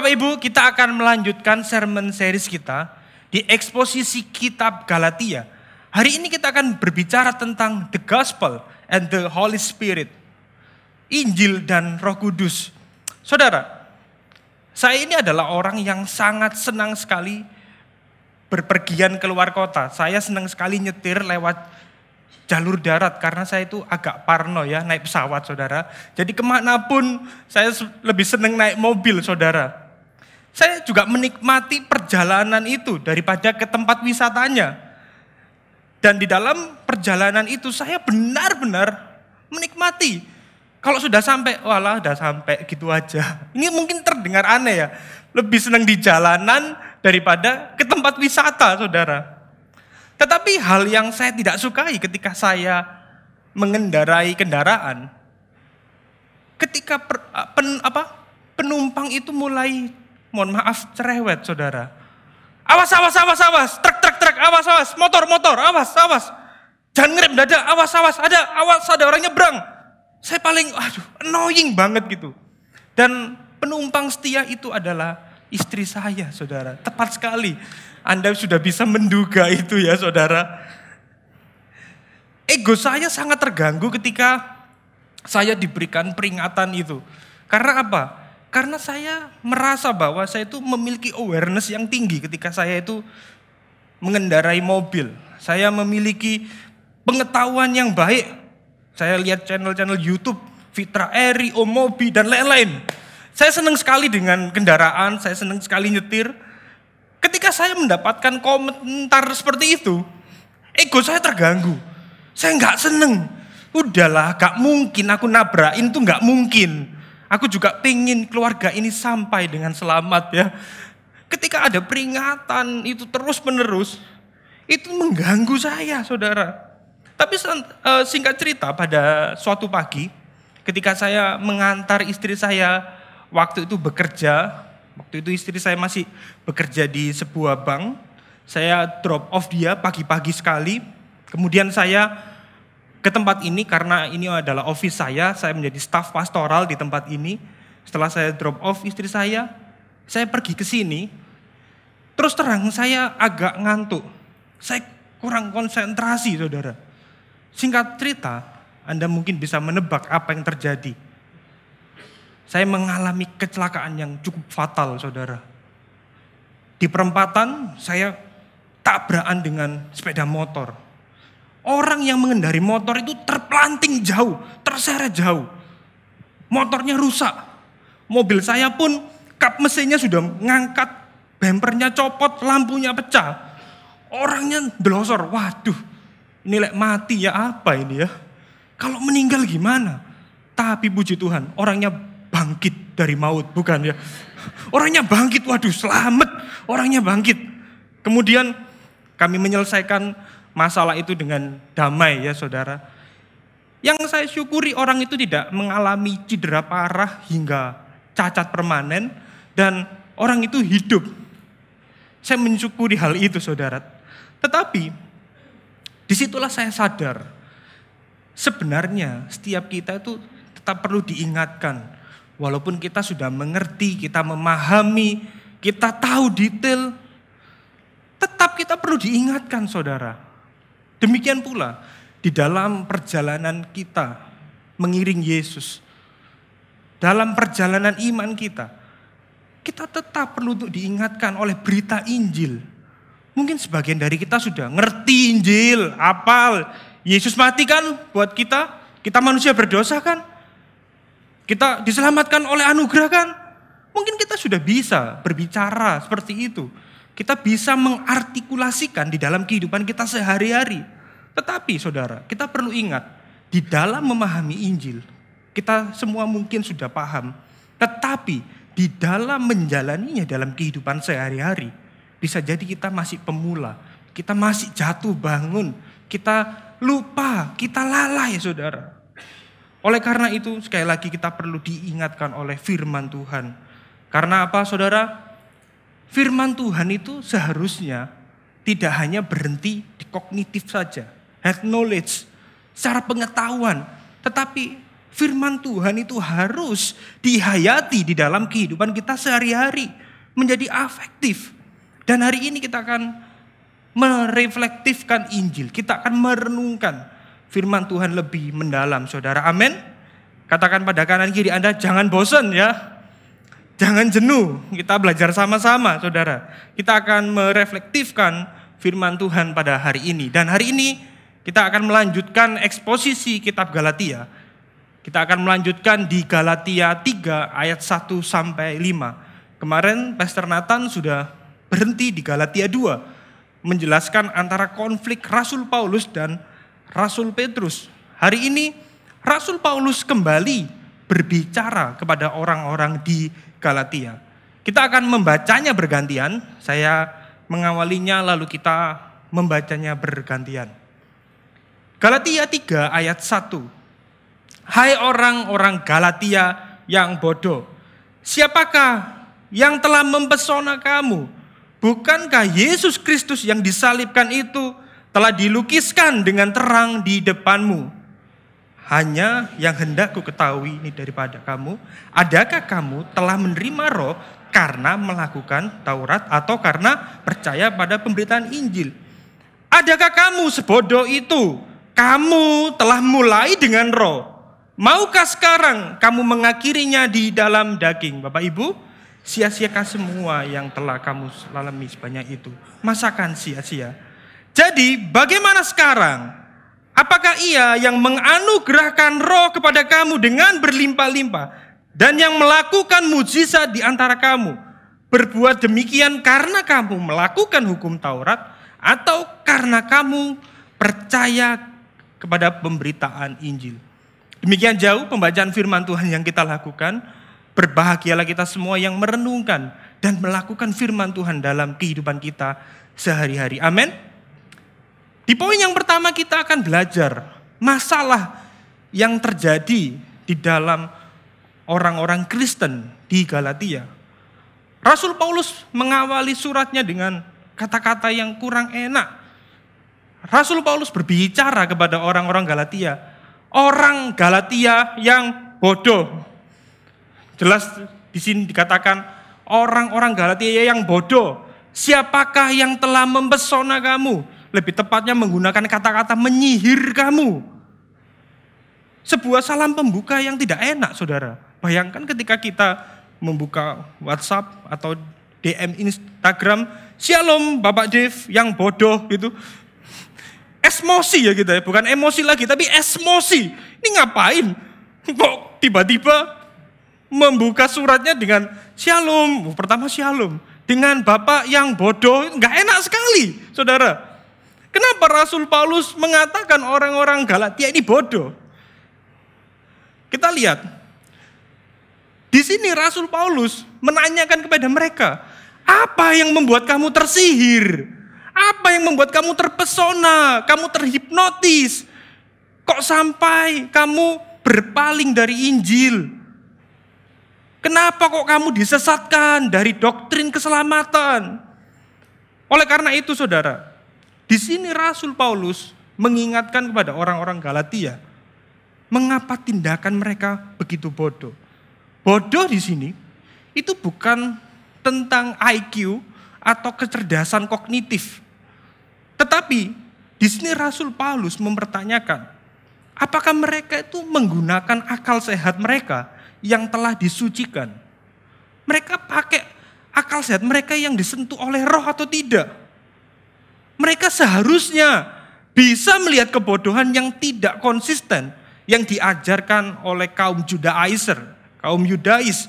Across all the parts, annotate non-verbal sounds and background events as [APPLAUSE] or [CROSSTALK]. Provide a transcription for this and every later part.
Bapak Ibu, kita akan melanjutkan sermon series kita di eksposisi kitab Galatia. Hari ini kita akan berbicara tentang the gospel and the Holy Spirit. Injil dan Roh Kudus. Saudara, saya ini adalah orang yang sangat senang sekali berpergian keluar kota. Saya senang sekali nyetir lewat jalur darat karena saya itu agak parno ya naik pesawat saudara. Jadi ke mana pun saya lebih senang naik mobil saudara. Saya juga menikmati perjalanan itu daripada ke tempat wisatanya. Dan di dalam perjalanan itu saya benar-benar menikmati. Kalau sudah sampai, walah sudah sampai gitu aja. [LAUGHS] Ini mungkin terdengar aneh ya. Lebih senang di jalanan daripada ke tempat wisata saudara. Tetapi hal yang saya tidak sukai ketika saya mengendarai kendaraan, ketika per, pen, apa, penumpang itu mulai, mohon maaf, cerewet saudara. Awas, awas, awas, awas, truk, truk, truk, awas, awas, motor, motor, awas, awas. Jangan ngerem, dada, awas, awas, ada, awas, ada orang nyebrang. Saya paling, aduh, annoying banget gitu. Dan penumpang setia itu adalah istri saya, saudara. Tepat sekali. Anda sudah bisa menduga itu ya saudara. Ego saya sangat terganggu ketika saya diberikan peringatan itu. Karena apa? Karena saya merasa bahwa saya itu memiliki awareness yang tinggi ketika saya itu mengendarai mobil. Saya memiliki pengetahuan yang baik. Saya lihat channel-channel YouTube, Fitra Eri, Omobi, dan lain-lain. Saya senang sekali dengan kendaraan, saya senang sekali nyetir. Ketika saya mendapatkan komentar seperti itu, ego saya terganggu. Saya nggak seneng. Udahlah, gak mungkin aku nabrakin tuh nggak mungkin. Aku juga pengen keluarga ini sampai dengan selamat ya. Ketika ada peringatan itu terus menerus, itu mengganggu saya saudara. Tapi eh, singkat cerita pada suatu pagi, ketika saya mengantar istri saya waktu itu bekerja Waktu itu istri saya masih bekerja di sebuah bank. Saya drop off dia pagi-pagi sekali. Kemudian saya ke tempat ini karena ini adalah office saya. Saya menjadi staf pastoral di tempat ini. Setelah saya drop off istri saya, saya pergi ke sini. Terus terang saya agak ngantuk. Saya kurang konsentrasi saudara. Singkat cerita, Anda mungkin bisa menebak apa yang terjadi saya mengalami kecelakaan yang cukup fatal, saudara. Di perempatan, saya tabrakan dengan sepeda motor. Orang yang mengendari motor itu terpelanting jauh, terseret jauh. Motornya rusak. Mobil saya pun kap mesinnya sudah ngangkat, bempernya copot, lampunya pecah. Orangnya delosor, waduh ini lek mati ya apa ini ya. Kalau meninggal gimana? Tapi puji Tuhan, orangnya bangkit dari maut, bukan ya. Orangnya bangkit, waduh selamat, orangnya bangkit. Kemudian kami menyelesaikan masalah itu dengan damai ya saudara. Yang saya syukuri orang itu tidak mengalami cedera parah hingga cacat permanen dan orang itu hidup. Saya mensyukuri hal itu saudara. Tetapi di situlah saya sadar sebenarnya setiap kita itu tetap perlu diingatkan Walaupun kita sudah mengerti, kita memahami, kita tahu detail, tetap kita perlu diingatkan saudara. Demikian pula di dalam perjalanan kita mengiring Yesus. Dalam perjalanan iman kita, kita tetap perlu untuk diingatkan oleh berita Injil. Mungkin sebagian dari kita sudah ngerti Injil, apal. Yesus mati kan buat kita, kita manusia berdosa kan. Kita diselamatkan oleh anugerah kan? Mungkin kita sudah bisa berbicara seperti itu. Kita bisa mengartikulasikan di dalam kehidupan kita sehari-hari. Tetapi saudara, kita perlu ingat, di dalam memahami Injil, kita semua mungkin sudah paham. Tetapi di dalam menjalaninya dalam kehidupan sehari-hari, bisa jadi kita masih pemula. Kita masih jatuh bangun. Kita lupa, kita lalai saudara. Oleh karena itu sekali lagi kita perlu diingatkan oleh firman Tuhan. Karena apa saudara? Firman Tuhan itu seharusnya tidak hanya berhenti di kognitif saja. Head knowledge, secara pengetahuan. Tetapi Firman Tuhan itu harus dihayati di dalam kehidupan kita sehari-hari. Menjadi afektif. Dan hari ini kita akan mereflektifkan Injil. Kita akan merenungkan firman Tuhan lebih mendalam saudara. Amin. Katakan pada kanan kiri Anda jangan bosan ya. Jangan jenuh, kita belajar sama-sama saudara. Kita akan mereflektifkan firman Tuhan pada hari ini. Dan hari ini kita akan melanjutkan eksposisi kitab Galatia. Kita akan melanjutkan di Galatia 3 ayat 1 sampai 5. Kemarin Pastor Nathan sudah berhenti di Galatia 2 menjelaskan antara konflik Rasul Paulus dan Rasul Petrus. Hari ini Rasul Paulus kembali berbicara kepada orang-orang di Galatia. Kita akan membacanya bergantian, saya mengawalinya lalu kita membacanya bergantian. Galatia 3 ayat 1. Hai orang-orang Galatia yang bodoh, siapakah yang telah mempesona kamu? Bukankah Yesus Kristus yang disalibkan itu telah dilukiskan dengan terang di depanmu? Hanya yang hendak ku ketahui ini daripada kamu, adakah kamu telah menerima roh karena melakukan Taurat atau karena percaya pada pemberitaan Injil? Adakah kamu sebodoh itu? Kamu telah mulai dengan roh. Maukah sekarang kamu mengakhirinya di dalam daging? Bapak Ibu, sia-siakan semua yang telah kamu lalami sebanyak itu. Masakan sia-sia. Jadi bagaimana sekarang? Apakah ia yang menganugerahkan roh kepada kamu dengan berlimpah-limpah dan yang melakukan mujizat di antara kamu berbuat demikian karena kamu melakukan hukum Taurat atau karena kamu percaya kepada pemberitaan Injil. Demikian jauh pembacaan firman Tuhan yang kita lakukan. Berbahagialah kita semua yang merenungkan dan melakukan firman Tuhan dalam kehidupan kita sehari-hari. Amin. Di poin yang pertama kita akan belajar masalah yang terjadi di dalam orang-orang Kristen di Galatia. Rasul Paulus mengawali suratnya dengan kata-kata yang kurang enak. Rasul Paulus berbicara kepada orang-orang Galatia, orang Galatia yang bodoh. Jelas di sini dikatakan orang-orang Galatia yang bodoh. Siapakah yang telah mempesona kamu? Lebih tepatnya menggunakan kata-kata menyihir kamu. Sebuah salam pembuka yang tidak enak, saudara. Bayangkan ketika kita membuka WhatsApp atau DM Instagram, Shalom Bapak Dev yang bodoh gitu. Esmosi ya kita ya, bukan emosi lagi, tapi esmosi. Ini ngapain? Kok tiba-tiba membuka suratnya dengan Shalom, pertama Shalom. Dengan Bapak yang bodoh, nggak enak sekali, saudara. Kenapa Rasul Paulus mengatakan orang-orang Galatia ini bodoh? Kita lihat. Di sini Rasul Paulus menanyakan kepada mereka, apa yang membuat kamu tersihir? Apa yang membuat kamu terpesona, kamu terhipnotis? Kok sampai kamu berpaling dari Injil? Kenapa kok kamu disesatkan dari doktrin keselamatan? Oleh karena itu saudara, di sini Rasul Paulus mengingatkan kepada orang-orang Galatia, mengapa tindakan mereka begitu bodoh. Bodoh di sini itu bukan tentang IQ atau kecerdasan kognitif. Tetapi di sini Rasul Paulus mempertanyakan, apakah mereka itu menggunakan akal sehat mereka yang telah disucikan? Mereka pakai akal sehat mereka yang disentuh oleh roh atau tidak? Mereka seharusnya bisa melihat kebodohan yang tidak konsisten yang diajarkan oleh kaum Judaizer, kaum Yudais.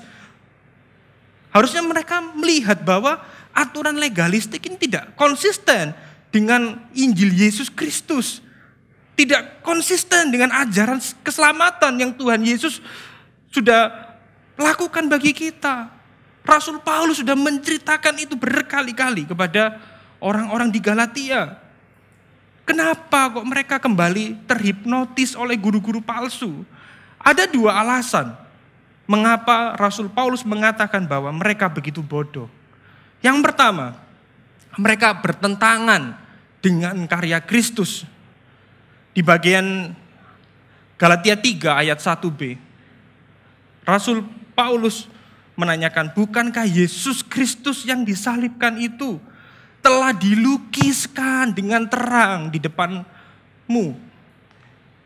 Harusnya mereka melihat bahwa aturan legalistik ini tidak konsisten dengan Injil Yesus Kristus. Tidak konsisten dengan ajaran keselamatan yang Tuhan Yesus sudah lakukan bagi kita. Rasul Paulus sudah menceritakan itu berkali-kali kepada orang-orang di Galatia. Kenapa kok mereka kembali terhipnotis oleh guru-guru palsu? Ada dua alasan mengapa Rasul Paulus mengatakan bahwa mereka begitu bodoh. Yang pertama, mereka bertentangan dengan karya Kristus. Di bagian Galatia 3 ayat 1b. Rasul Paulus menanyakan, bukankah Yesus Kristus yang disalibkan itu telah dilukiskan dengan terang di depanmu?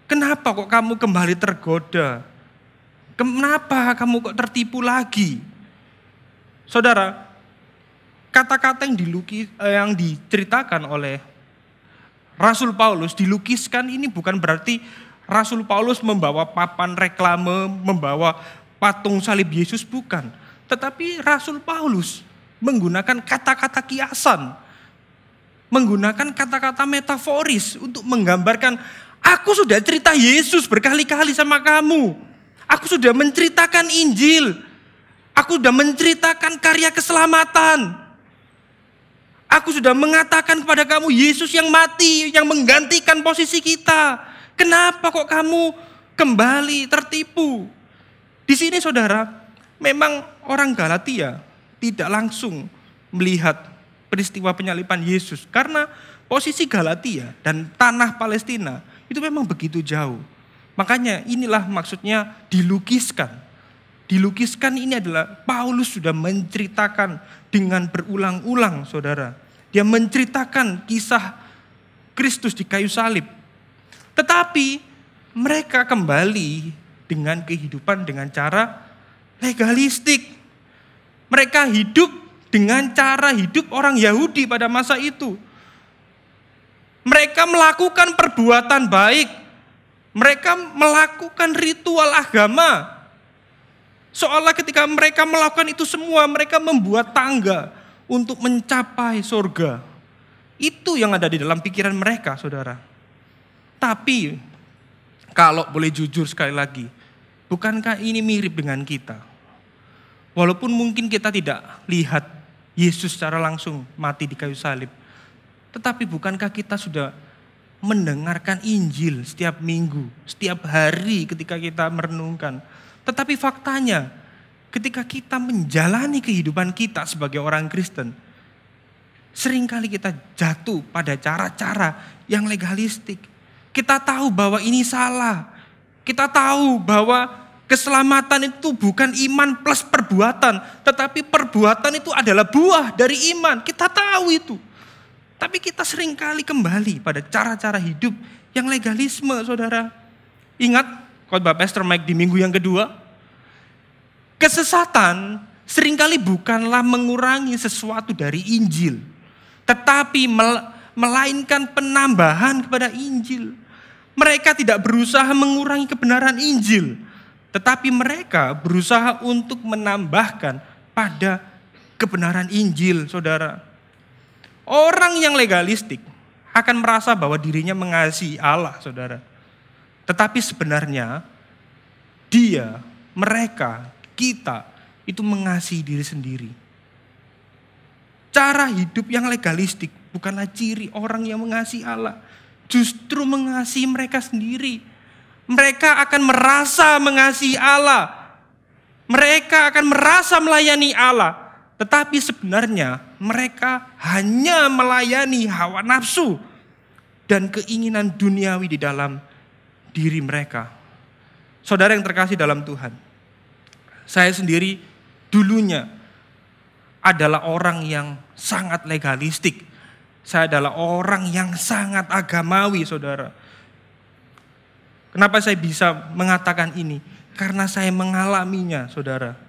Kenapa kok kamu kembali tergoda? Kenapa kamu kok tertipu lagi? Saudara, kata-kata yang eh, yang diceritakan oleh Rasul Paulus dilukiskan ini bukan berarti Rasul Paulus membawa papan reklame, membawa patung salib Yesus bukan, tetapi Rasul Paulus menggunakan kata-kata kiasan, menggunakan kata-kata metaforis untuk menggambarkan aku sudah cerita Yesus berkali-kali sama kamu. Aku sudah menceritakan Injil. Aku sudah menceritakan karya keselamatan. Aku sudah mengatakan kepada kamu Yesus yang mati, yang menggantikan posisi kita. Kenapa kok kamu kembali tertipu? Di sini saudara, memang orang Galatia tidak langsung melihat peristiwa penyalipan Yesus. Karena posisi Galatia dan tanah Palestina itu memang begitu jauh. Makanya inilah maksudnya dilukiskan. Dilukiskan ini adalah Paulus sudah menceritakan dengan berulang-ulang saudara. Dia menceritakan kisah Kristus di kayu salib. Tetapi mereka kembali dengan kehidupan dengan cara legalistik. Mereka hidup dengan cara hidup orang Yahudi pada masa itu. Mereka melakukan perbuatan baik, mereka melakukan ritual agama. Seolah ketika mereka melakukan itu semua, mereka membuat tangga untuk mencapai surga. Itu yang ada di dalam pikiran mereka, saudara. Tapi, kalau boleh jujur sekali lagi, bukankah ini mirip dengan kita? Walaupun mungkin kita tidak lihat Yesus secara langsung mati di kayu salib, tetapi bukankah kita sudah mendengarkan Injil setiap minggu, setiap hari ketika kita merenungkan. Tetapi faktanya, ketika kita menjalani kehidupan kita sebagai orang Kristen, sering kali kita jatuh pada cara-cara yang legalistik. Kita tahu bahwa ini salah. Kita tahu bahwa keselamatan itu bukan iman plus perbuatan, tetapi perbuatan itu adalah buah dari iman. Kita tahu itu. Tapi kita sering kali kembali pada cara-cara hidup yang legalisme, saudara. Ingat khotbah Pastor Mike di minggu yang kedua? Kesesatan sering kali bukanlah mengurangi sesuatu dari Injil. Tetapi melainkan penambahan kepada Injil. Mereka tidak berusaha mengurangi kebenaran Injil. Tetapi mereka berusaha untuk menambahkan pada kebenaran Injil, saudara. Orang yang legalistik akan merasa bahwa dirinya mengasihi Allah, saudara. Tetapi sebenarnya dia, mereka, kita itu mengasihi diri sendiri. Cara hidup yang legalistik bukanlah ciri orang yang mengasihi Allah. Justru mengasihi mereka sendiri. Mereka akan merasa mengasihi Allah. Mereka akan merasa melayani Allah. Tetapi sebenarnya mereka hanya melayani hawa nafsu dan keinginan duniawi di dalam diri mereka. Saudara yang terkasih dalam Tuhan, saya sendiri dulunya adalah orang yang sangat legalistik. Saya adalah orang yang sangat agamawi, saudara. Kenapa saya bisa mengatakan ini? Karena saya mengalaminya, saudara.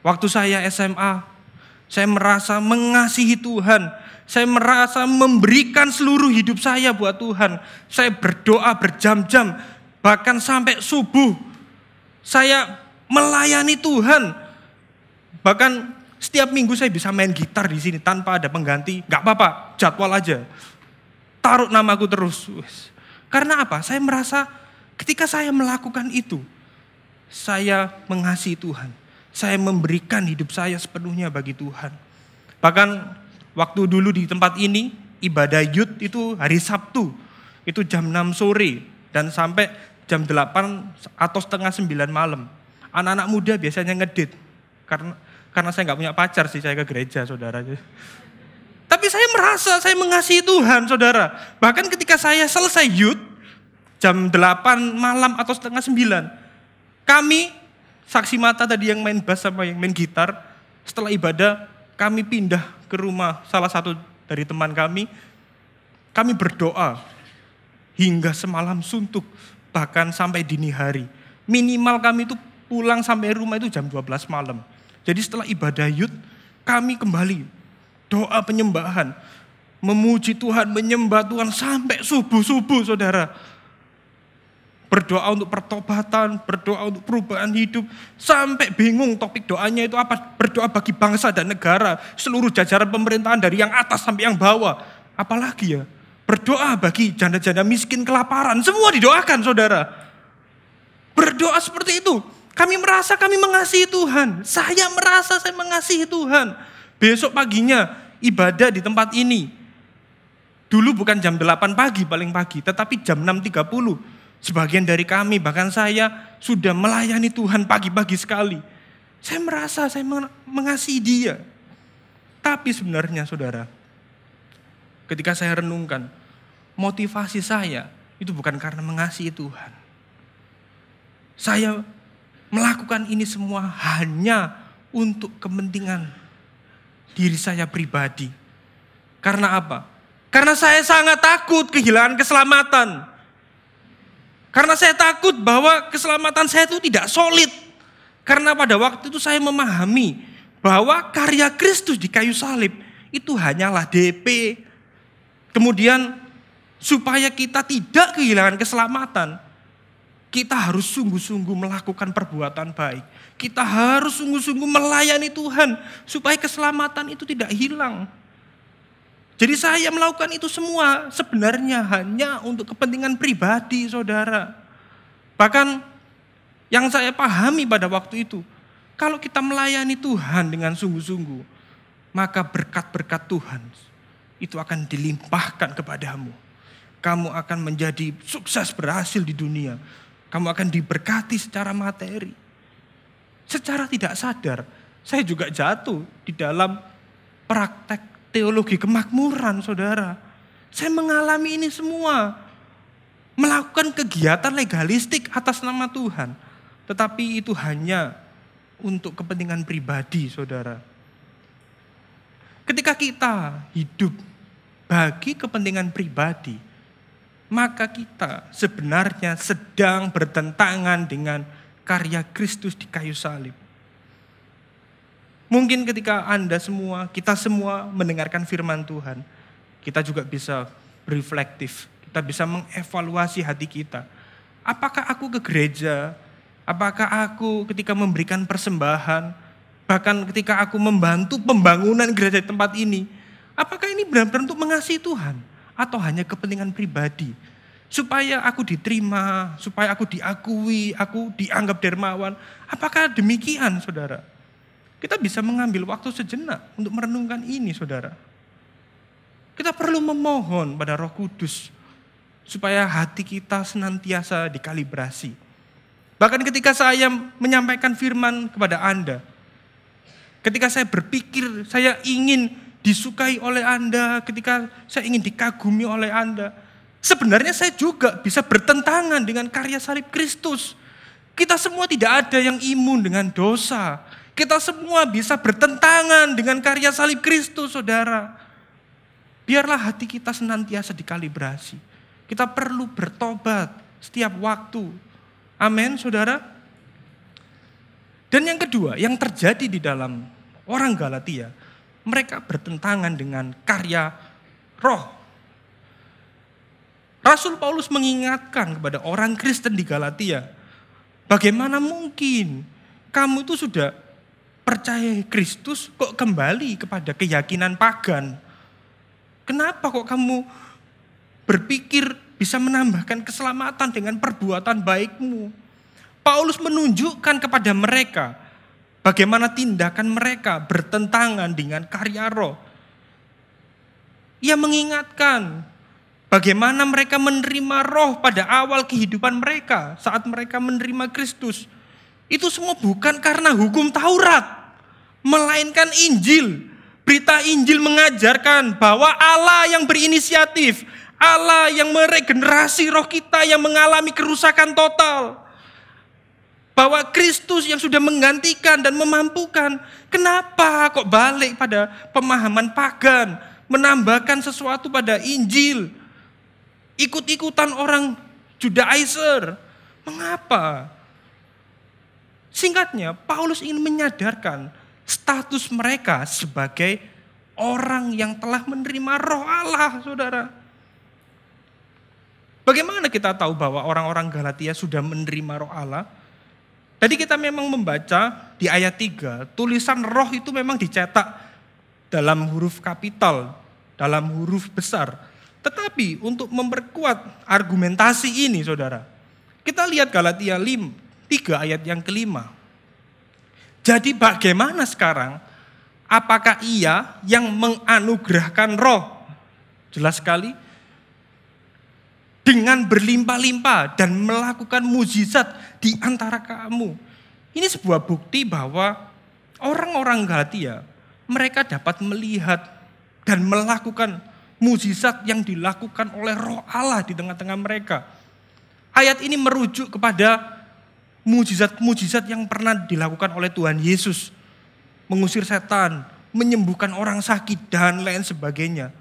Waktu saya SMA, saya merasa mengasihi Tuhan. Saya merasa memberikan seluruh hidup saya buat Tuhan. Saya berdoa berjam-jam, bahkan sampai subuh. Saya melayani Tuhan. Bahkan setiap minggu saya bisa main gitar di sini tanpa ada pengganti. Gak apa-apa, jadwal aja. Taruh namaku terus. Karena apa? Saya merasa ketika saya melakukan itu, saya mengasihi Tuhan saya memberikan hidup saya sepenuhnya bagi Tuhan. Bahkan waktu dulu di tempat ini, ibadah yud itu hari Sabtu. Itu jam 6 sore dan sampai jam 8 atau setengah 9 malam. Anak-anak muda biasanya ngedit. Karena karena saya nggak punya pacar sih saya ke gereja saudara. Tapi saya merasa saya mengasihi Tuhan saudara. Bahkan ketika saya selesai yud, jam 8 malam atau setengah 9. Kami, saksi mata tadi yang main bass sama yang main gitar, setelah ibadah kami pindah ke rumah salah satu dari teman kami, kami berdoa hingga semalam suntuk, bahkan sampai dini hari. Minimal kami itu pulang sampai rumah itu jam 12 malam. Jadi setelah ibadah yud, kami kembali doa penyembahan, memuji Tuhan, menyembah Tuhan sampai subuh-subuh saudara. Berdoa untuk pertobatan, berdoa untuk perubahan hidup. Sampai bingung topik doanya itu apa. Berdoa bagi bangsa dan negara. Seluruh jajaran pemerintahan dari yang atas sampai yang bawah. Apalagi ya. Berdoa bagi janda-janda miskin kelaparan. Semua didoakan saudara. Berdoa seperti itu. Kami merasa kami mengasihi Tuhan. Saya merasa saya mengasihi Tuhan. Besok paginya ibadah di tempat ini. Dulu bukan jam 8 pagi paling pagi, tetapi jam 6.30 Sebagian dari kami, bahkan saya sudah melayani Tuhan pagi-pagi sekali. Saya merasa saya mengasihi dia. Tapi sebenarnya saudara, ketika saya renungkan, motivasi saya itu bukan karena mengasihi Tuhan. Saya melakukan ini semua hanya untuk kepentingan diri saya pribadi. Karena apa? Karena saya sangat takut kehilangan keselamatan. Karena saya takut bahwa keselamatan saya itu tidak solid. Karena pada waktu itu saya memahami bahwa karya Kristus di kayu salib itu hanyalah DP. Kemudian supaya kita tidak kehilangan keselamatan, kita harus sungguh-sungguh melakukan perbuatan baik. Kita harus sungguh-sungguh melayani Tuhan supaya keselamatan itu tidak hilang. Jadi saya melakukan itu semua sebenarnya hanya untuk kepentingan pribadi saudara. Bahkan yang saya pahami pada waktu itu, kalau kita melayani Tuhan dengan sungguh-sungguh, maka berkat-berkat Tuhan itu akan dilimpahkan kepadamu. Kamu akan menjadi sukses berhasil di dunia. Kamu akan diberkati secara materi. Secara tidak sadar, saya juga jatuh di dalam praktek teologi kemakmuran, saudara. Saya mengalami ini semua. Melakukan kegiatan legalistik atas nama Tuhan. Tetapi itu hanya untuk kepentingan pribadi, saudara. Ketika kita hidup bagi kepentingan pribadi, maka kita sebenarnya sedang bertentangan dengan karya Kristus di kayu salib. Mungkin ketika Anda semua, kita semua mendengarkan firman Tuhan, kita juga bisa bereflektif, kita bisa mengevaluasi hati kita. Apakah aku ke gereja? Apakah aku ketika memberikan persembahan, bahkan ketika aku membantu pembangunan gereja di tempat ini, apakah ini benar-benar untuk mengasihi Tuhan atau hanya kepentingan pribadi? Supaya aku diterima, supaya aku diakui, aku dianggap dermawan. Apakah demikian, saudara? Kita bisa mengambil waktu sejenak untuk merenungkan ini, saudara. Kita perlu memohon pada Roh Kudus supaya hati kita senantiasa dikalibrasi. Bahkan ketika saya menyampaikan firman kepada Anda, ketika saya berpikir saya ingin disukai oleh Anda, ketika saya ingin dikagumi oleh Anda, sebenarnya saya juga bisa bertentangan dengan karya salib Kristus. Kita semua tidak ada yang imun dengan dosa. Kita semua bisa bertentangan dengan karya salib Kristus, saudara. Biarlah hati kita senantiasa dikalibrasi. Kita perlu bertobat setiap waktu. Amin, saudara. Dan yang kedua, yang terjadi di dalam orang Galatia, mereka bertentangan dengan karya roh. Rasul Paulus mengingatkan kepada orang Kristen di Galatia, bagaimana mungkin kamu itu sudah percaya Kristus kok kembali kepada keyakinan pagan? Kenapa kok kamu berpikir bisa menambahkan keselamatan dengan perbuatan baikmu? Paulus menunjukkan kepada mereka bagaimana tindakan mereka bertentangan dengan karya roh. Ia mengingatkan bagaimana mereka menerima roh pada awal kehidupan mereka saat mereka menerima Kristus. Itu semua bukan karena hukum Taurat, melainkan Injil. Berita Injil mengajarkan bahwa Allah yang berinisiatif, Allah yang meregenerasi roh kita yang mengalami kerusakan total. Bahwa Kristus yang sudah menggantikan dan memampukan. Kenapa kok balik pada pemahaman pagan? Menambahkan sesuatu pada Injil. Ikut-ikutan orang Judaizer. Mengapa? Singkatnya, Paulus ingin menyadarkan status mereka sebagai orang yang telah menerima roh Allah, saudara. Bagaimana kita tahu bahwa orang-orang Galatia sudah menerima roh Allah? Tadi kita memang membaca di ayat 3, tulisan roh itu memang dicetak dalam huruf kapital, dalam huruf besar. Tetapi untuk memperkuat argumentasi ini saudara, kita lihat Galatia 5, 3 ayat yang kelima. Jadi bagaimana sekarang? Apakah ia yang menganugerahkan roh? Jelas sekali, dengan berlimpah-limpah dan melakukan mujizat di antara kamu. Ini sebuah bukti bahwa orang-orang Galatia mereka dapat melihat dan melakukan mujizat yang dilakukan oleh Roh Allah di tengah-tengah mereka. Ayat ini merujuk kepada mujizat-mujizat yang pernah dilakukan oleh Tuhan Yesus. Mengusir setan, menyembuhkan orang sakit dan lain sebagainya.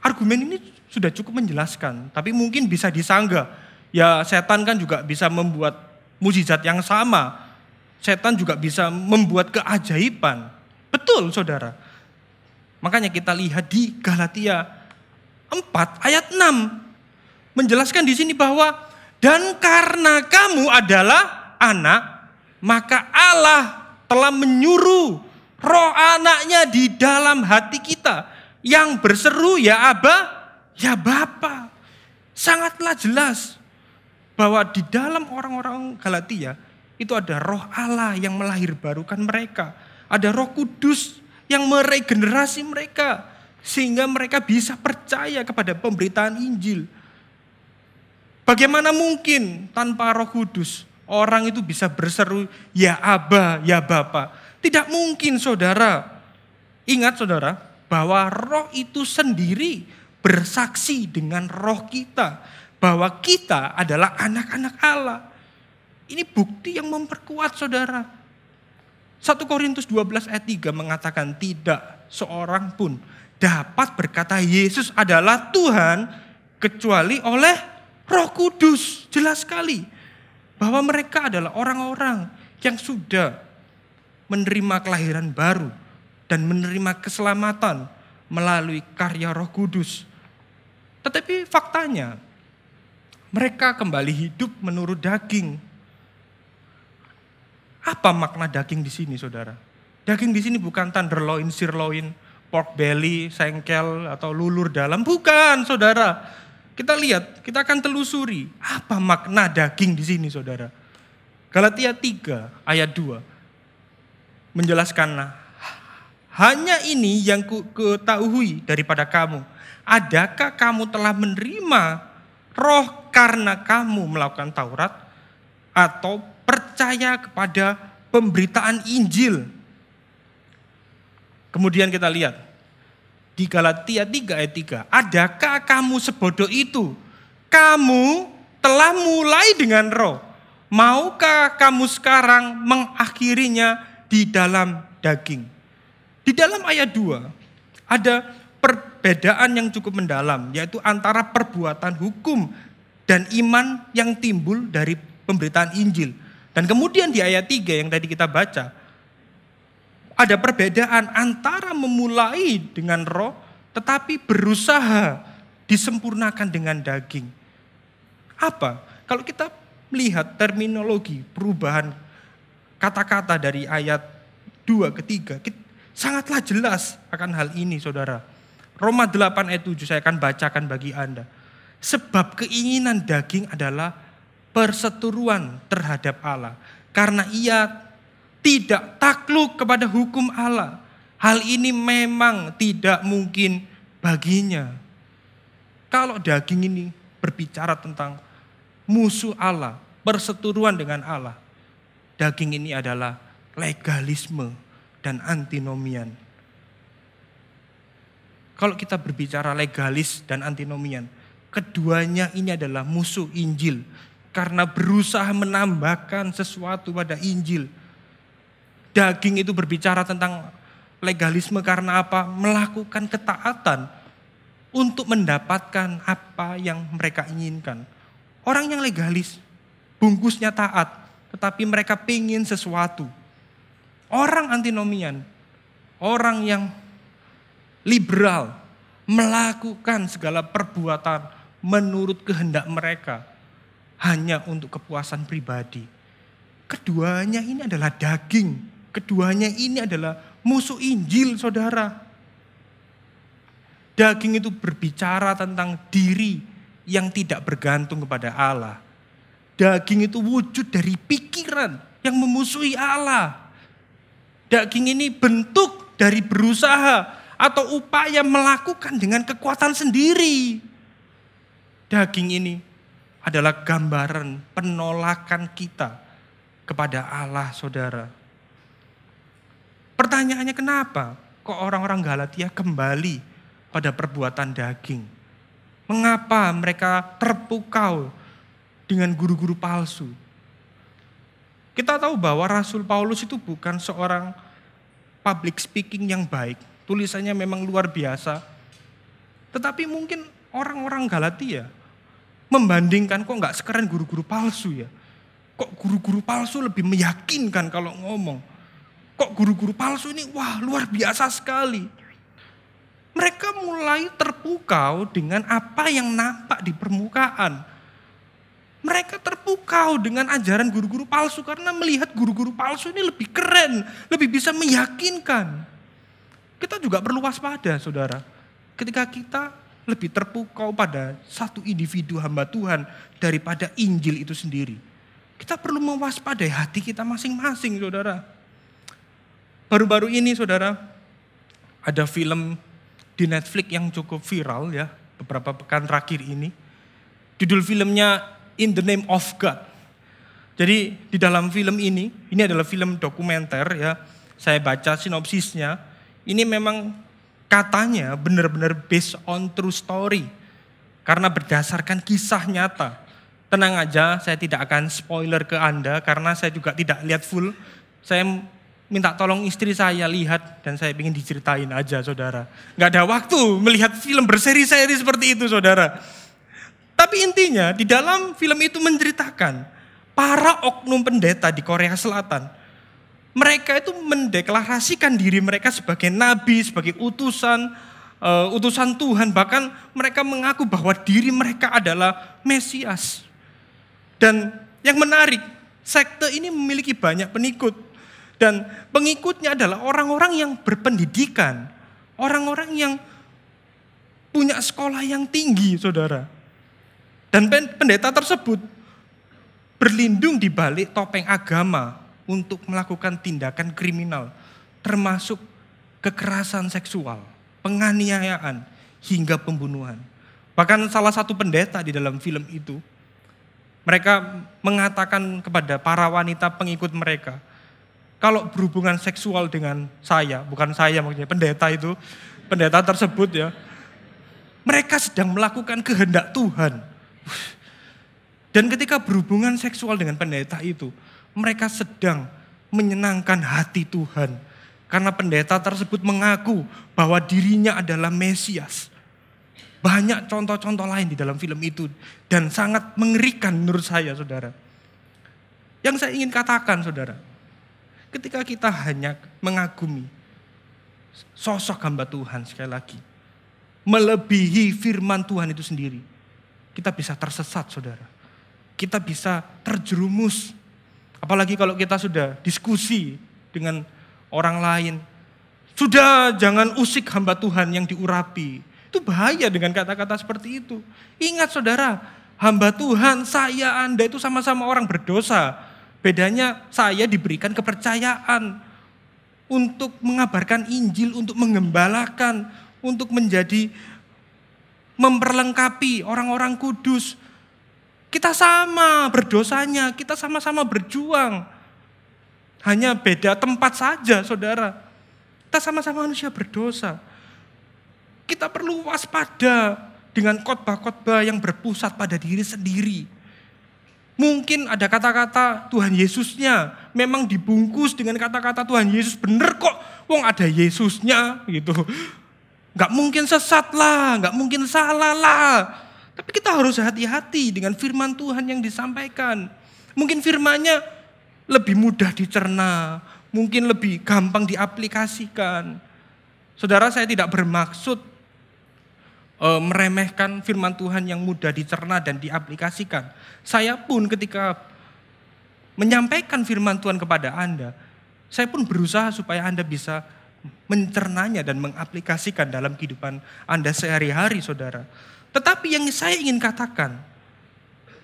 Argumen ini sudah cukup menjelaskan, tapi mungkin bisa disanggah. Ya setan kan juga bisa membuat mujizat yang sama. Setan juga bisa membuat keajaiban. Betul saudara. Makanya kita lihat di Galatia 4 ayat 6. Menjelaskan di sini bahwa dan karena kamu adalah anak, maka Allah telah menyuruh roh anaknya di dalam hati kita yang berseru ya Abah Ya Bapa, sangatlah jelas bahwa di dalam orang-orang Galatia itu ada roh Allah yang melahirbarukan mereka. Ada roh kudus yang meregenerasi mereka. Sehingga mereka bisa percaya kepada pemberitaan Injil. Bagaimana mungkin tanpa roh kudus orang itu bisa berseru ya Aba, ya Bapa. Tidak mungkin saudara. Ingat saudara bahwa roh itu sendiri bersaksi dengan roh kita bahwa kita adalah anak-anak Allah. Ini bukti yang memperkuat saudara. 1 Korintus 12 ayat 3 mengatakan tidak seorang pun dapat berkata Yesus adalah Tuhan kecuali oleh Roh Kudus. Jelas sekali bahwa mereka adalah orang-orang yang sudah menerima kelahiran baru dan menerima keselamatan melalui karya Roh Kudus. Tetapi faktanya, mereka kembali hidup menurut daging. Apa makna daging di sini, saudara? Daging di sini bukan tenderloin, sirloin, pork belly, sengkel, atau lulur dalam. Bukan, saudara. Kita lihat, kita akan telusuri. Apa makna daging di sini, saudara? Galatia 3 ayat 2 menjelaskan hanya ini yang ku ketahui daripada kamu adakah kamu telah menerima roh karena kamu melakukan Taurat atau percaya kepada pemberitaan Injil? Kemudian kita lihat di Galatia 3 ayat 3, adakah kamu sebodoh itu? Kamu telah mulai dengan roh. Maukah kamu sekarang mengakhirinya di dalam daging? Di dalam ayat 2 ada perbedaan yang cukup mendalam, yaitu antara perbuatan hukum dan iman yang timbul dari pemberitaan Injil. Dan kemudian di ayat 3 yang tadi kita baca, ada perbedaan antara memulai dengan roh, tetapi berusaha disempurnakan dengan daging. Apa? Kalau kita melihat terminologi perubahan kata-kata dari ayat 2 ke 3, sangatlah jelas akan hal ini saudara. Roma 8 ayat 7 saya akan bacakan bagi Anda. Sebab keinginan daging adalah perseteruan terhadap Allah. Karena ia tidak takluk kepada hukum Allah. Hal ini memang tidak mungkin baginya. Kalau daging ini berbicara tentang musuh Allah, perseteruan dengan Allah. Daging ini adalah legalisme dan antinomian kalau kita berbicara legalis dan antinomian, keduanya ini adalah musuh Injil karena berusaha menambahkan sesuatu pada Injil. Daging itu berbicara tentang legalisme karena apa? Melakukan ketaatan untuk mendapatkan apa yang mereka inginkan. Orang yang legalis, bungkusnya taat, tetapi mereka pingin sesuatu. Orang antinomian, orang yang liberal, melakukan segala perbuatan menurut kehendak mereka hanya untuk kepuasan pribadi. Keduanya ini adalah daging, keduanya ini adalah musuh Injil, saudara. Daging itu berbicara tentang diri yang tidak bergantung kepada Allah. Daging itu wujud dari pikiran yang memusuhi Allah. Daging ini bentuk dari berusaha atau upaya melakukan dengan kekuatan sendiri. Daging ini adalah gambaran penolakan kita kepada Allah, saudara. Pertanyaannya kenapa kok orang-orang Galatia kembali pada perbuatan daging? Mengapa mereka terpukau dengan guru-guru palsu. Kita tahu bahwa Rasul Paulus itu bukan seorang public speaking yang baik. Tulisannya memang luar biasa. Tetapi mungkin orang-orang Galatia membandingkan kok nggak sekeren guru-guru palsu ya. Kok guru-guru palsu lebih meyakinkan kalau ngomong. Kok guru-guru palsu ini wah luar biasa sekali. Mereka mulai terpukau dengan apa yang nampak di permukaan mereka terpukau dengan ajaran guru-guru palsu karena melihat guru-guru palsu ini lebih keren, lebih bisa meyakinkan. Kita juga perlu waspada, saudara. Ketika kita lebih terpukau pada satu individu hamba Tuhan daripada Injil itu sendiri. Kita perlu mewaspadai hati kita masing-masing, saudara. Baru-baru ini, saudara, ada film di Netflix yang cukup viral ya, beberapa pekan terakhir ini. Judul filmnya in the name of God. Jadi di dalam film ini, ini adalah film dokumenter ya. Saya baca sinopsisnya. Ini memang katanya benar-benar based on true story. Karena berdasarkan kisah nyata. Tenang aja, saya tidak akan spoiler ke Anda karena saya juga tidak lihat full. Saya minta tolong istri saya lihat dan saya ingin diceritain aja saudara. Gak ada waktu melihat film berseri-seri seperti itu saudara. Tapi intinya di dalam film itu menceritakan para oknum pendeta di Korea Selatan. Mereka itu mendeklarasikan diri mereka sebagai nabi, sebagai utusan, uh, utusan Tuhan. Bahkan mereka mengaku bahwa diri mereka adalah Mesias. Dan yang menarik, sekte ini memiliki banyak pengikut. Dan pengikutnya adalah orang-orang yang berpendidikan. Orang-orang yang punya sekolah yang tinggi, saudara. Dan pendeta tersebut berlindung di balik topeng agama untuk melakukan tindakan kriminal, termasuk kekerasan seksual, penganiayaan, hingga pembunuhan. Bahkan salah satu pendeta di dalam film itu, mereka mengatakan kepada para wanita pengikut mereka, kalau berhubungan seksual dengan saya, bukan saya maksudnya, pendeta itu, pendeta tersebut ya, mereka sedang melakukan kehendak Tuhan dan ketika berhubungan seksual dengan pendeta itu, mereka sedang menyenangkan hati Tuhan. Karena pendeta tersebut mengaku bahwa dirinya adalah Mesias. Banyak contoh-contoh lain di dalam film itu. Dan sangat mengerikan menurut saya saudara. Yang saya ingin katakan saudara. Ketika kita hanya mengagumi sosok hamba Tuhan sekali lagi. Melebihi firman Tuhan itu sendiri kita bisa tersesat saudara. Kita bisa terjerumus. Apalagi kalau kita sudah diskusi dengan orang lain. Sudah jangan usik hamba Tuhan yang diurapi. Itu bahaya dengan kata-kata seperti itu. Ingat saudara, hamba Tuhan, saya, Anda itu sama-sama orang berdosa. Bedanya saya diberikan kepercayaan untuk mengabarkan Injil, untuk mengembalakan, untuk menjadi memperlengkapi orang-orang kudus. Kita sama berdosanya, kita sama-sama berjuang. Hanya beda tempat saja, saudara. Kita sama-sama manusia berdosa. Kita perlu waspada dengan khotbah-khotbah yang berpusat pada diri sendiri. Mungkin ada kata-kata Tuhan Yesusnya memang dibungkus dengan kata-kata Tuhan Yesus bener kok. Wong ada Yesusnya gitu. Gak mungkin sesat lah, gak mungkin salah lah. Tapi kita harus hati-hati dengan firman Tuhan yang disampaikan. Mungkin firmannya lebih mudah dicerna, mungkin lebih gampang diaplikasikan. Saudara saya tidak bermaksud e, meremehkan firman Tuhan yang mudah dicerna dan diaplikasikan. Saya pun ketika menyampaikan firman Tuhan kepada Anda, saya pun berusaha supaya Anda bisa mencernanya dan mengaplikasikan dalam kehidupan Anda sehari-hari, saudara. Tetapi yang saya ingin katakan,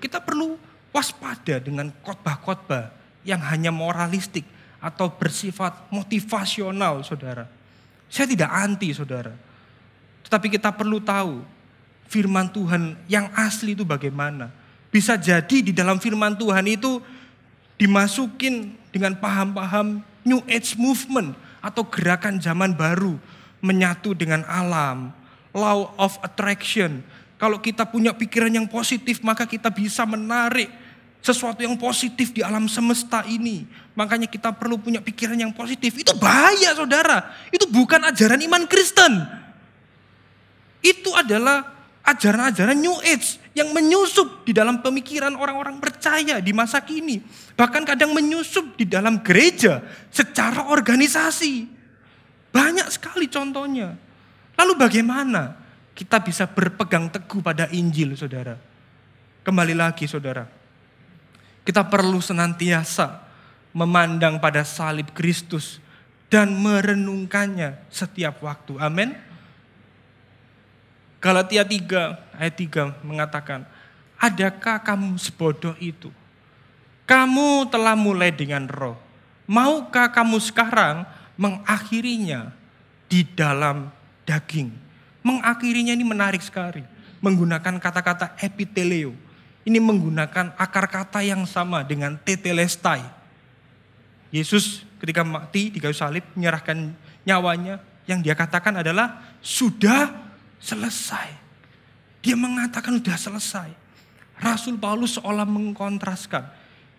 kita perlu waspada dengan khotbah-khotbah yang hanya moralistik atau bersifat motivasional, saudara. Saya tidak anti, saudara. Tetapi kita perlu tahu firman Tuhan yang asli itu bagaimana. Bisa jadi di dalam firman Tuhan itu dimasukin dengan paham-paham New Age Movement atau gerakan zaman baru menyatu dengan alam, law of attraction. Kalau kita punya pikiran yang positif, maka kita bisa menarik sesuatu yang positif di alam semesta ini. Makanya kita perlu punya pikiran yang positif. Itu bahaya saudara. Itu bukan ajaran iman Kristen. Itu adalah ajaran-ajaran New Age yang menyusup di dalam pemikiran orang-orang percaya di masa kini. Bahkan kadang menyusup di dalam gereja secara organisasi. Banyak sekali contohnya. Lalu bagaimana kita bisa berpegang teguh pada Injil saudara? Kembali lagi saudara kita perlu senantiasa memandang pada salib Kristus dan merenungkannya setiap waktu. Amin. Galatia 3 ayat 3 mengatakan, "Adakah kamu sebodoh itu? Kamu telah mulai dengan roh. Maukah kamu sekarang mengakhirinya di dalam daging?" Mengakhirinya ini menarik sekali. Menggunakan kata-kata epiteleo ini menggunakan akar kata yang sama dengan tetelestai. Yesus ketika mati di kayu salib menyerahkan nyawanya yang dia katakan adalah sudah selesai. Dia mengatakan sudah selesai. Rasul Paulus seolah mengkontraskan.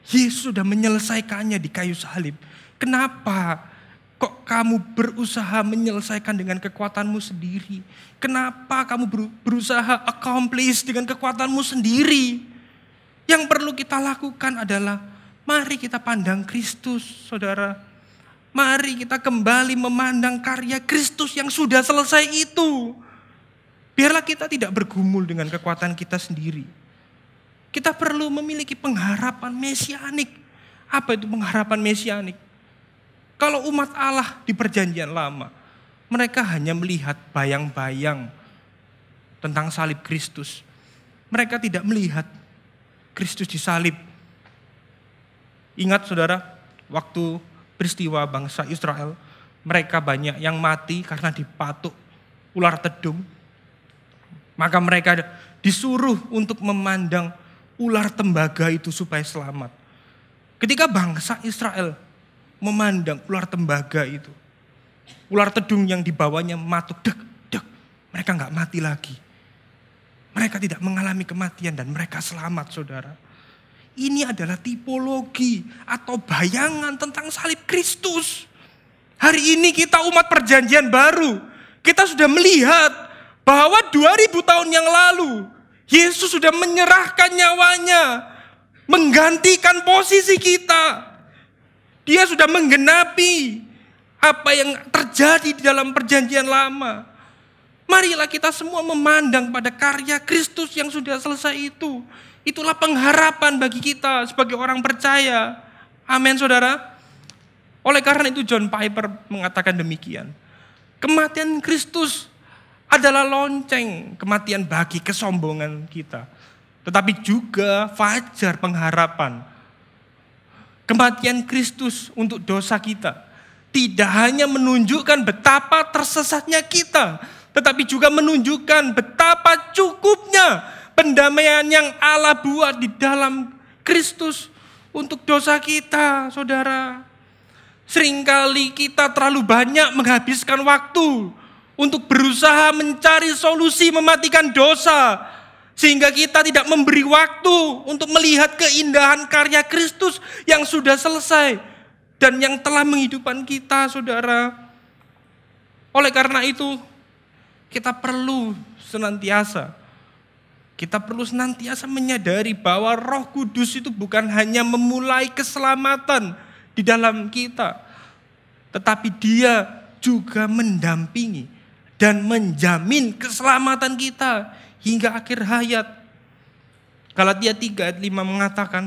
Yesus sudah menyelesaikannya di kayu salib. Kenapa kok kamu berusaha menyelesaikan dengan kekuatanmu sendiri? Kenapa kamu berusaha accomplish dengan kekuatanmu sendiri? Yang perlu kita lakukan adalah mari kita pandang Kristus, saudara. Mari kita kembali memandang karya Kristus yang sudah selesai itu. Biarlah kita tidak bergumul dengan kekuatan kita sendiri. Kita perlu memiliki pengharapan mesianik. Apa itu pengharapan mesianik? Kalau umat Allah di perjanjian lama, mereka hanya melihat bayang-bayang tentang salib Kristus. Mereka tidak melihat Kristus disalib. Ingat saudara, waktu peristiwa bangsa Israel, mereka banyak yang mati karena dipatuk ular tedung. Maka mereka disuruh untuk memandang ular tembaga itu supaya selamat. Ketika bangsa Israel memandang ular tembaga itu, ular tedung yang dibawanya matuk, dek, dek, mereka nggak mati lagi. Mereka tidak mengalami kematian dan mereka selamat saudara. Ini adalah tipologi atau bayangan tentang salib Kristus. Hari ini kita umat perjanjian baru. Kita sudah melihat bahwa 2000 tahun yang lalu Yesus sudah menyerahkan nyawanya. Menggantikan posisi kita. Dia sudah menggenapi apa yang terjadi di dalam perjanjian lama. Marilah kita semua memandang pada karya Kristus yang sudah selesai itu. Itulah pengharapan bagi kita sebagai orang percaya. Amin saudara. Oleh karena itu John Piper mengatakan demikian. Kematian Kristus adalah lonceng kematian bagi kesombongan kita. Tetapi juga fajar pengharapan. Kematian Kristus untuk dosa kita. Tidak hanya menunjukkan betapa tersesatnya kita tetapi juga menunjukkan betapa cukupnya pendamaian yang Allah buat di dalam Kristus untuk dosa kita, saudara. Seringkali kita terlalu banyak menghabiskan waktu untuk berusaha mencari solusi mematikan dosa, sehingga kita tidak memberi waktu untuk melihat keindahan karya Kristus yang sudah selesai dan yang telah menghidupkan kita, saudara. Oleh karena itu, kita perlu senantiasa kita perlu senantiasa menyadari bahwa Roh Kudus itu bukan hanya memulai keselamatan di dalam kita, tetapi Dia juga mendampingi dan menjamin keselamatan kita hingga akhir hayat. Galatia 3 ayat 5 mengatakan,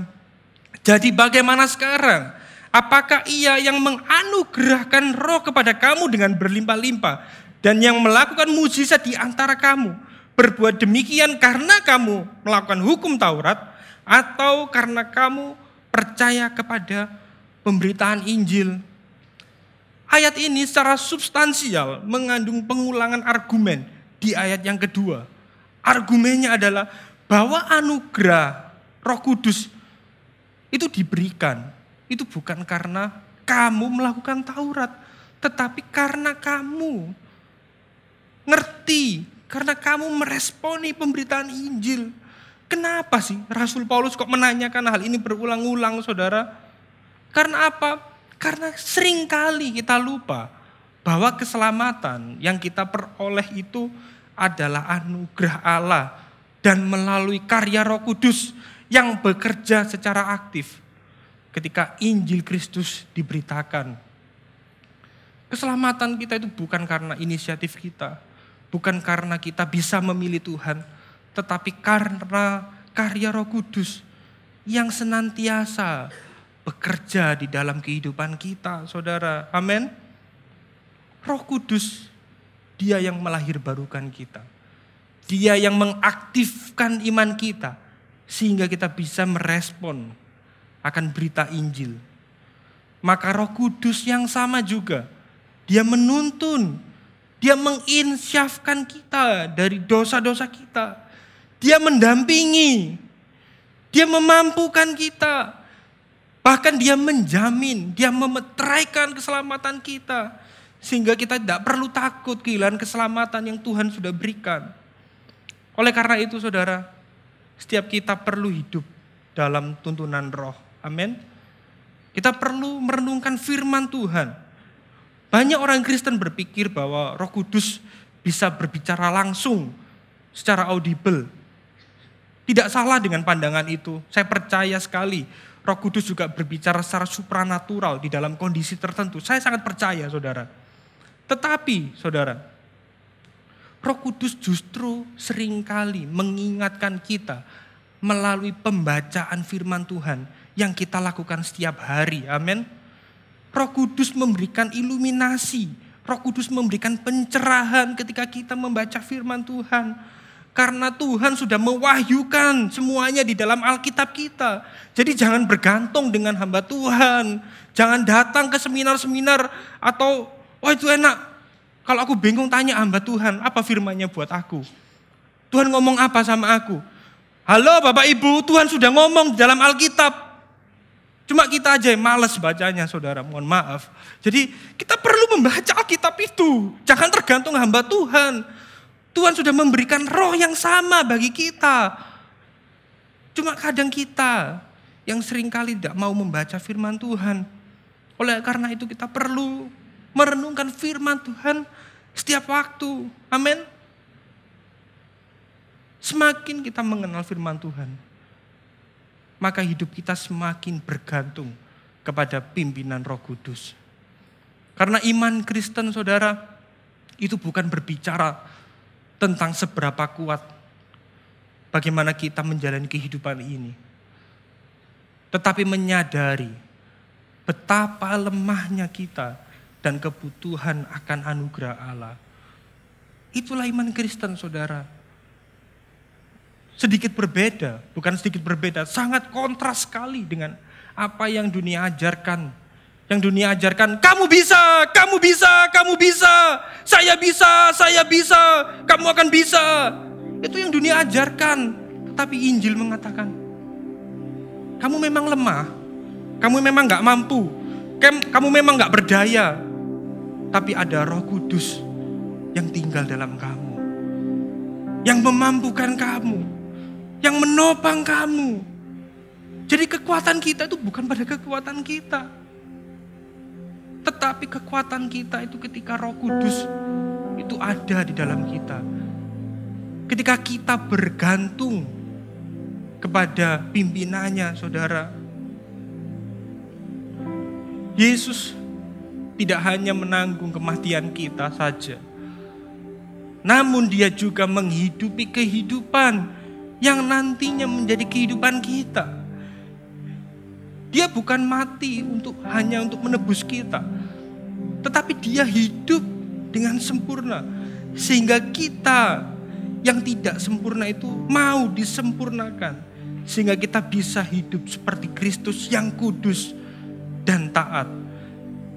jadi bagaimana sekarang? Apakah ia yang menganugerahkan roh kepada kamu dengan berlimpah-limpah dan yang melakukan mujizat di antara kamu? berbuat demikian karena kamu melakukan hukum Taurat atau karena kamu percaya kepada pemberitaan Injil. Ayat ini secara substansial mengandung pengulangan argumen di ayat yang kedua. Argumennya adalah bahwa anugerah Roh Kudus itu diberikan. Itu bukan karena kamu melakukan Taurat, tetapi karena kamu ngerti karena kamu meresponi pemberitaan Injil. Kenapa sih Rasul Paulus kok menanyakan hal ini berulang-ulang saudara? Karena apa? Karena sering kali kita lupa bahwa keselamatan yang kita peroleh itu adalah anugerah Allah dan melalui karya Roh Kudus yang bekerja secara aktif ketika Injil Kristus diberitakan. Keselamatan kita itu bukan karena inisiatif kita, Bukan karena kita bisa memilih Tuhan, tetapi karena karya Roh Kudus yang senantiasa bekerja di dalam kehidupan kita, saudara. Amin. Roh Kudus, Dia yang melahirbarukan kita. Dia yang mengaktifkan iman kita sehingga kita bisa merespon akan berita Injil. Maka Roh Kudus yang sama juga, Dia menuntun dia menginsyafkan kita dari dosa-dosa kita. Dia mendampingi. Dia memampukan kita. Bahkan dia menjamin, dia memeteraikan keselamatan kita. Sehingga kita tidak perlu takut kehilangan keselamatan yang Tuhan sudah berikan. Oleh karena itu saudara, setiap kita perlu hidup dalam tuntunan roh. Amin. Kita perlu merenungkan firman Tuhan banyak orang Kristen berpikir bahwa Roh Kudus bisa berbicara langsung secara audible. Tidak salah dengan pandangan itu. Saya percaya sekali Roh Kudus juga berbicara secara supranatural di dalam kondisi tertentu. Saya sangat percaya, Saudara. Tetapi, Saudara, Roh Kudus justru sering kali mengingatkan kita melalui pembacaan firman Tuhan yang kita lakukan setiap hari. Amin. Roh Kudus memberikan iluminasi, Roh Kudus memberikan pencerahan ketika kita membaca firman Tuhan. Karena Tuhan sudah mewahyukan semuanya di dalam Alkitab kita. Jadi jangan bergantung dengan hamba Tuhan. Jangan datang ke seminar-seminar atau, wah itu enak. Kalau aku bingung tanya hamba Tuhan, apa firmannya buat aku? Tuhan ngomong apa sama aku? Halo Bapak Ibu, Tuhan sudah ngomong dalam Alkitab. Cuma kita aja yang males bacanya saudara, mohon maaf. Jadi kita perlu membaca Alkitab itu. Jangan tergantung hamba Tuhan. Tuhan sudah memberikan roh yang sama bagi kita. Cuma kadang kita yang sering kali tidak mau membaca firman Tuhan. Oleh karena itu kita perlu merenungkan firman Tuhan setiap waktu. Amin. Semakin kita mengenal firman Tuhan, maka hidup kita semakin bergantung kepada pimpinan Roh Kudus. Karena iman Kristen, saudara, itu bukan berbicara tentang seberapa kuat bagaimana kita menjalani kehidupan ini, tetapi menyadari betapa lemahnya kita dan kebutuhan akan anugerah Allah. Itulah iman Kristen, saudara sedikit berbeda, bukan sedikit berbeda, sangat kontras sekali dengan apa yang dunia ajarkan. Yang dunia ajarkan, kamu bisa, kamu bisa, kamu bisa, saya bisa, saya bisa, kamu akan bisa. Itu yang dunia ajarkan. Tapi Injil mengatakan, kamu memang lemah, kamu memang gak mampu, kamu memang gak berdaya. Tapi ada roh kudus yang tinggal dalam kamu. Yang memampukan kamu. Yang menopang kamu. Jadi kekuatan kita itu bukan pada kekuatan kita. Tetapi kekuatan kita itu ketika roh kudus itu ada di dalam kita. Ketika kita bergantung kepada pimpinannya saudara. Yesus tidak hanya menanggung kematian kita saja. Namun dia juga menghidupi kehidupan yang nantinya menjadi kehidupan kita. Dia bukan mati untuk hanya untuk menebus kita, tetapi dia hidup dengan sempurna sehingga kita yang tidak sempurna itu mau disempurnakan sehingga kita bisa hidup seperti Kristus yang kudus dan taat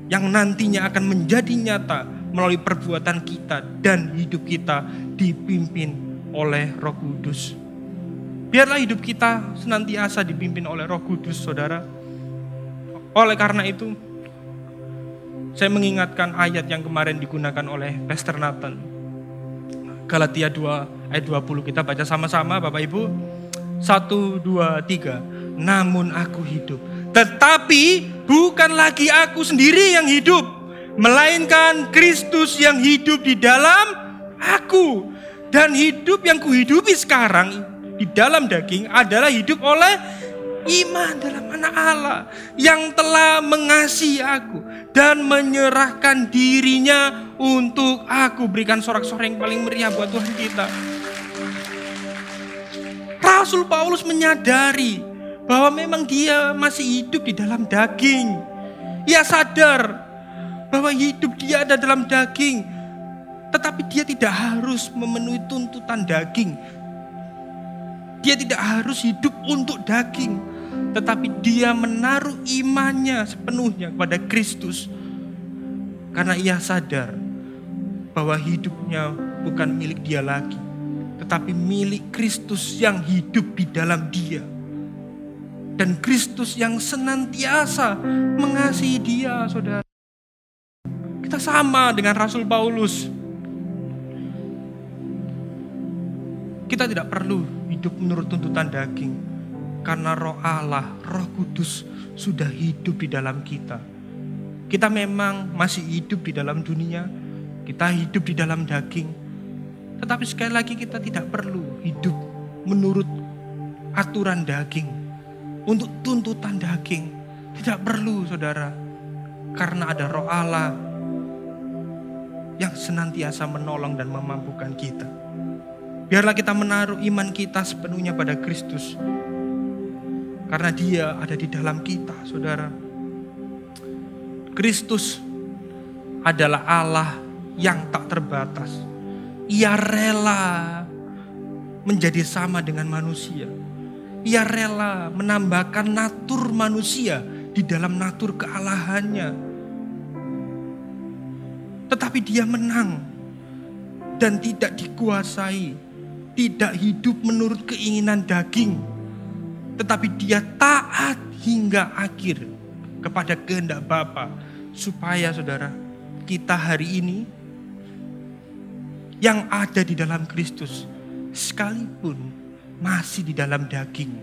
yang nantinya akan menjadi nyata melalui perbuatan kita dan hidup kita dipimpin oleh Roh Kudus. Biarlah hidup kita senantiasa dipimpin oleh Roh Kudus, Saudara. Oleh karena itu, saya mengingatkan ayat yang kemarin digunakan oleh Pastor Nathan. Galatia 2 ayat 20 kita baca sama-sama Bapak Ibu. 1, 2, 3. Namun aku hidup. Tetapi bukan lagi aku sendiri yang hidup. Melainkan Kristus yang hidup di dalam aku. Dan hidup yang kuhidupi sekarang di dalam daging adalah hidup oleh iman dalam anak Allah yang telah mengasihi aku dan menyerahkan dirinya untuk aku berikan sorak-sorai yang paling meriah buat Tuhan kita. Rasul Paulus menyadari bahwa memang dia masih hidup di dalam daging. Ia sadar bahwa hidup dia ada dalam daging, tetapi dia tidak harus memenuhi tuntutan daging. Dia tidak harus hidup untuk daging, tetapi dia menaruh imannya sepenuhnya kepada Kristus. Karena ia sadar bahwa hidupnya bukan milik dia lagi, tetapi milik Kristus yang hidup di dalam dia. Dan Kristus yang senantiasa mengasihi dia, saudara. Kita sama dengan Rasul Paulus. Kita tidak perlu hidup menurut tuntutan daging karena roh Allah, roh kudus sudah hidup di dalam kita. Kita memang masih hidup di dalam dunia, kita hidup di dalam daging. Tetapi sekali lagi kita tidak perlu hidup menurut aturan daging. Untuk tuntutan daging. Tidak perlu saudara. Karena ada roh Allah yang senantiasa menolong dan memampukan kita. Biarlah kita menaruh iman kita sepenuhnya pada Kristus karena dia ada di dalam kita, saudara. Kristus adalah Allah yang tak terbatas. Ia rela menjadi sama dengan manusia. Ia rela menambahkan natur manusia di dalam natur kealahannya. Tetapi dia menang dan tidak dikuasai, tidak hidup menurut keinginan daging, tetapi dia taat hingga akhir kepada kehendak Bapa supaya saudara kita hari ini yang ada di dalam Kristus sekalipun masih di dalam daging.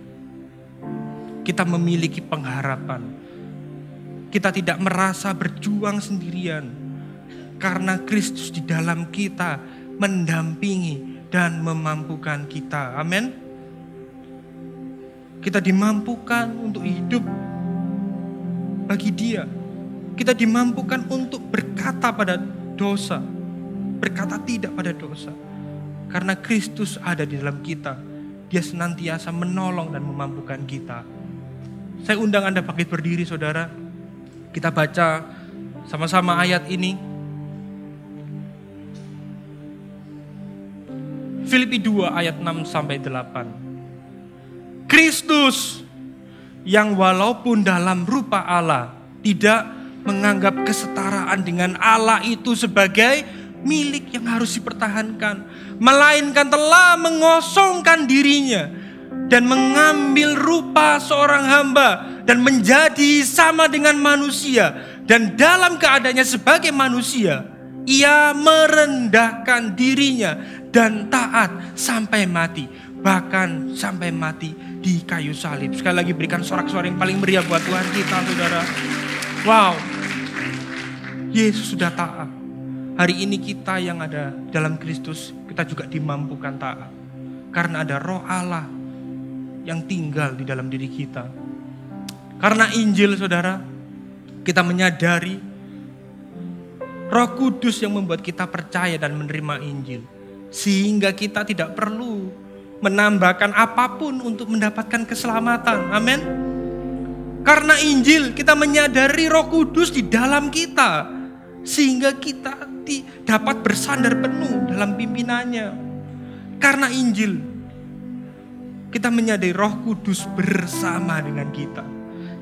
Kita memiliki pengharapan. Kita tidak merasa berjuang sendirian karena Kristus di dalam kita mendampingi dan memampukan kita. Amin. Kita dimampukan untuk hidup bagi Dia. Kita dimampukan untuk berkata pada dosa, berkata tidak pada dosa. Karena Kristus ada di dalam kita, Dia senantiasa menolong dan memampukan kita. Saya undang Anda bangkit berdiri saudara. Kita baca sama-sama ayat ini. Filipi 2 ayat 6 sampai 8. Kristus yang walaupun dalam rupa Allah tidak menganggap kesetaraan dengan Allah itu sebagai milik yang harus dipertahankan, melainkan telah mengosongkan dirinya dan mengambil rupa seorang hamba dan menjadi sama dengan manusia dan dalam keadaannya sebagai manusia Ia merendahkan dirinya dan taat sampai mati. Bahkan sampai mati di kayu salib. Sekali lagi berikan sorak-sorak yang paling meriah buat Tuhan kita saudara. Wow. Yesus sudah taat. Hari ini kita yang ada dalam Kristus, kita juga dimampukan taat. Karena ada roh Allah yang tinggal di dalam diri kita. Karena Injil saudara, kita menyadari roh kudus yang membuat kita percaya dan menerima Injil. Sehingga kita tidak perlu menambahkan apa pun untuk mendapatkan keselamatan. Amin. Karena Injil kita menyadari Roh Kudus di dalam kita sehingga kita dapat bersandar penuh dalam pimpinannya. Karena Injil kita menyadari Roh Kudus bersama dengan kita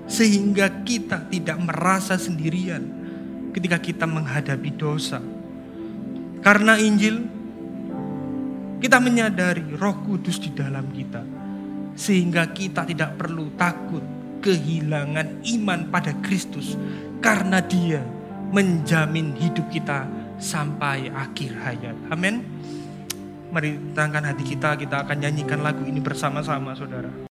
sehingga kita tidak merasa sendirian ketika kita menghadapi dosa. Karena Injil kita menyadari Roh Kudus di dalam kita sehingga kita tidak perlu takut kehilangan iman pada Kristus karena Dia menjamin hidup kita sampai akhir hayat. Amin. Mari tangan hati kita, kita akan nyanyikan lagu ini bersama-sama, saudara.